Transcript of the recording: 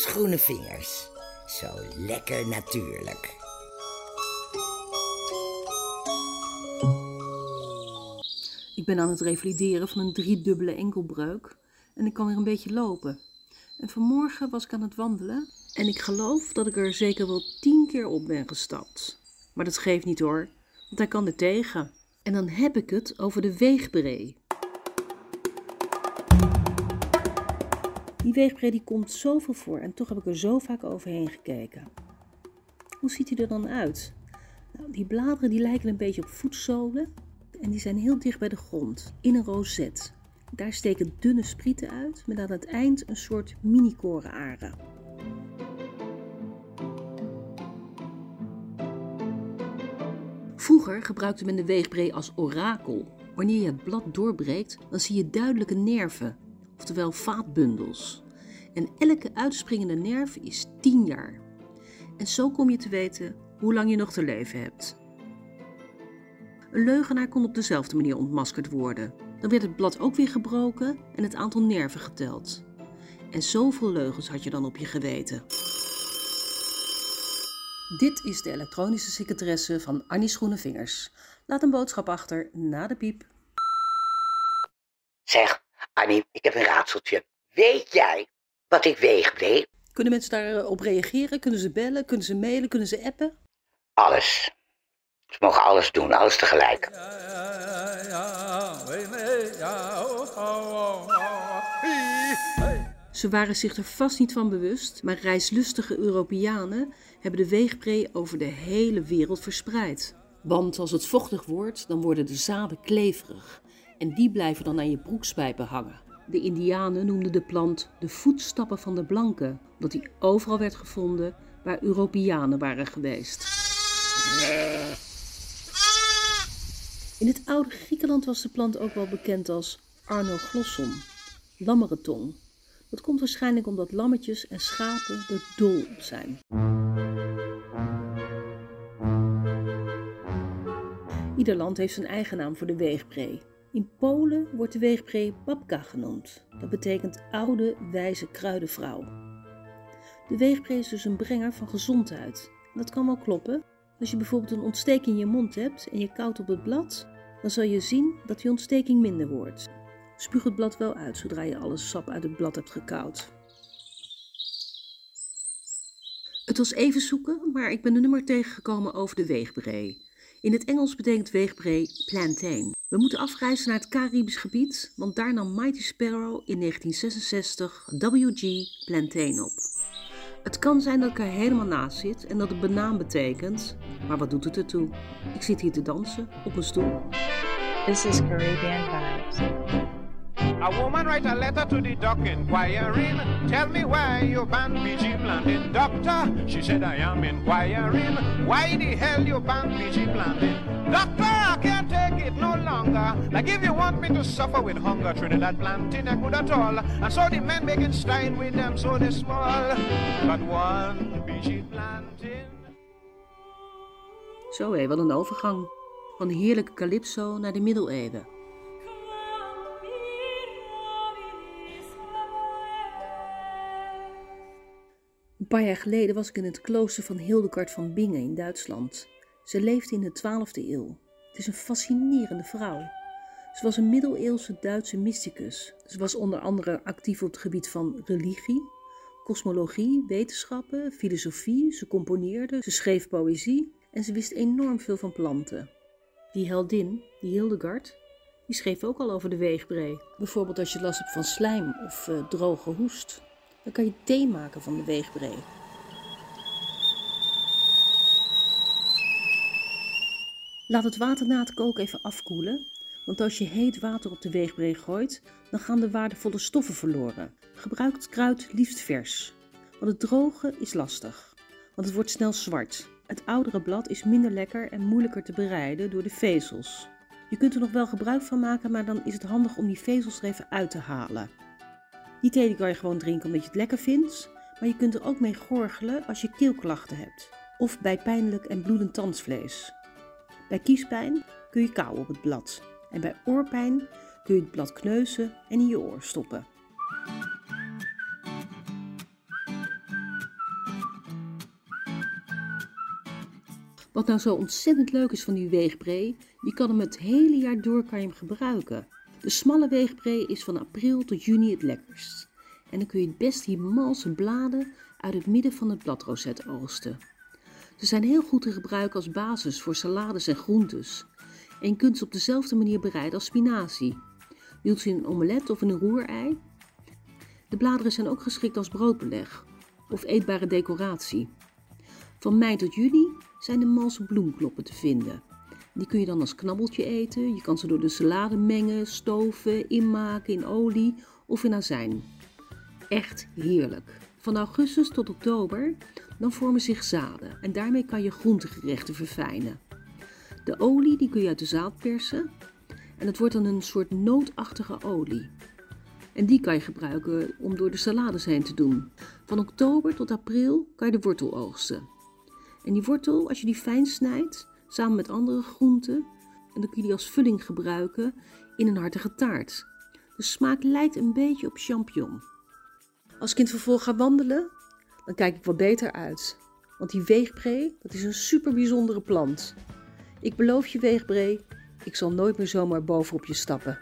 Groene vingers. Zo lekker natuurlijk. Ik ben aan het revalideren van een driedubbele enkelbreuk en ik kan weer een beetje lopen. En vanmorgen was ik aan het wandelen en ik geloof dat ik er zeker wel tien keer op ben gestapt. Maar dat geeft niet hoor, want hij kan er tegen. En dan heb ik het over de weegbree. Die komt zoveel voor en toch heb ik er zo vaak overheen gekeken. Hoe ziet hij er dan uit? Nou, die bladeren die lijken een beetje op voetzolen en die zijn heel dicht bij de grond, in een rozet. Daar steken dunne sprieten uit met aan het eind een soort mini-korenaren. Vroeger gebruikte men de weegbree als orakel. Wanneer je het blad doorbreekt, dan zie je duidelijke nerven, oftewel vaatbundels. En elke uitspringende nerf is 10 jaar. En zo kom je te weten hoe lang je nog te leven hebt. Een leugenaar kon op dezelfde manier ontmaskerd worden. Dan werd het blad ook weer gebroken en het aantal nerven geteld. En zoveel leugens had je dan op je geweten. Dit is de elektronische secretaresse van Annie Schoenenvingers. Laat een boodschap achter na de piep. Zeg, Annie, ik heb een raadseltje. Weet jij wat ik weeg, Kunnen mensen daarop reageren? Kunnen ze bellen? Kunnen ze mailen? Kunnen ze appen? Alles. Ze mogen alles doen, alles tegelijk. Ze waren zich er vast niet van bewust, maar reislustige Europeanen hebben de weegbree over de hele wereld verspreid. Want als het vochtig wordt, dan worden de zaden kleverig en die blijven dan aan je broekspijpen hangen. De Indianen noemden de plant de voetstappen van de blanken, omdat die overal werd gevonden waar Europeanen waren geweest. In het oude Griekenland was de plant ook wel bekend als Arnoglosson, lammerentong. Dat komt waarschijnlijk omdat lammetjes en schapen er dol op zijn. Ieder land heeft zijn eigen naam voor de weegbree. In Polen wordt de weegbree babka genoemd. Dat betekent oude, wijze kruidenvrouw. De weegbree is dus een brenger van gezondheid. Dat kan wel kloppen. Als je bijvoorbeeld een ontsteking in je mond hebt en je koudt op het blad, dan zal je zien dat die ontsteking minder wordt. Spuug het blad wel uit zodra je alle sap uit het blad hebt gekoud. Het was even zoeken, maar ik ben een nummer tegengekomen over de weegbree. In het Engels betekent weegbree plantain. We moeten afreizen naar het Caribisch gebied, want daar nam Mighty Sparrow in 1966 WG plantain op. Het kan zijn dat ik er helemaal naast zit en dat het banaan betekent, maar wat doet het ertoe? Ik zit hier te dansen op een stoel. This is Caribbean Vibes. A woman write a letter to the doc inquiring, tell me why you ban PG planting. Doctor, she said I am inquiring, why the hell you ban PG planting? Doctor, longer. Like if you want me to suffer with hunger, Trinidad planting I good at all. And so the men making style with them so they small. But one PG planting. Zo hé, wat een overgang. Van de heerlijke calypso naar de middeleeuwen. Een paar jaar geleden was ik in het klooster van Hildegard van Bingen in Duitsland. Ze leefde in de 12e eeuw. Het is een fascinerende vrouw. Ze was een middeleeuwse Duitse mysticus. Ze was onder andere actief op het gebied van religie, kosmologie, wetenschappen, filosofie. Ze componeerde, ze schreef poëzie en ze wist enorm veel van planten. Die heldin, die Hildegard, die schreef ook al over de weegbree. Bijvoorbeeld als je last hebt van slijm of uh, droge hoest. Dan kan je thee maken van de weegbree. Laat het water na het koken even afkoelen, want als je heet water op de weegbree gooit, dan gaan de waardevolle stoffen verloren. Gebruik het kruid liefst vers, want het droge is lastig, want het wordt snel zwart. Het oudere blad is minder lekker en moeilijker te bereiden door de vezels. Je kunt er nog wel gebruik van maken, maar dan is het handig om die vezels er even uit te halen. Die thee kan je gewoon drinken omdat je het lekker vindt, maar je kunt er ook mee gorgelen als je keelklachten hebt of bij pijnlijk en bloedend tandvlees. Bij kiespijn kun je kou op het blad en bij oorpijn kun je het blad kneuzen en in je oor stoppen. Wat nou zo ontzettend leuk is van die weegbree, je kan hem het hele jaar door kan je hem gebruiken. De smalle weegbree is van april tot juni het lekkerst. En dan kun je het best die malse bladen uit het midden van het bladroset oogsten. Ze zijn heel goed te gebruiken als basis voor salades en groentes. En je kunt ze op dezelfde manier bereiden als spinazie. Doet ze in een omelet of in een roerei. De bladeren zijn ook geschikt als broodbeleg of eetbare decoratie. Van mei tot juli zijn de malse bloemkloppen te vinden. Die kun je dan als knabbeltje eten. Je kan ze door de salade mengen, stoven, inmaken in olie of in azijn. Echt heerlijk. Van augustus tot oktober dan vormen zich zaden en daarmee kan je groentegerechten verfijnen. De olie die kun je uit de zaad persen en het wordt dan een soort nootachtige olie. En die kan je gebruiken om door de salades heen te doen. Van oktober tot april kan je de wortel oogsten. En die wortel, als je die fijn snijdt, samen met andere groenten, en dan kun je die als vulling gebruiken in een hartige taart. De smaak lijkt een beetje op champignon. Als ik in het vervolg ga wandelen, dan kijk ik wat beter uit. Want die weegbree, dat is een super bijzondere plant. Ik beloof je weegbree, ik zal nooit meer zomaar bovenop je stappen.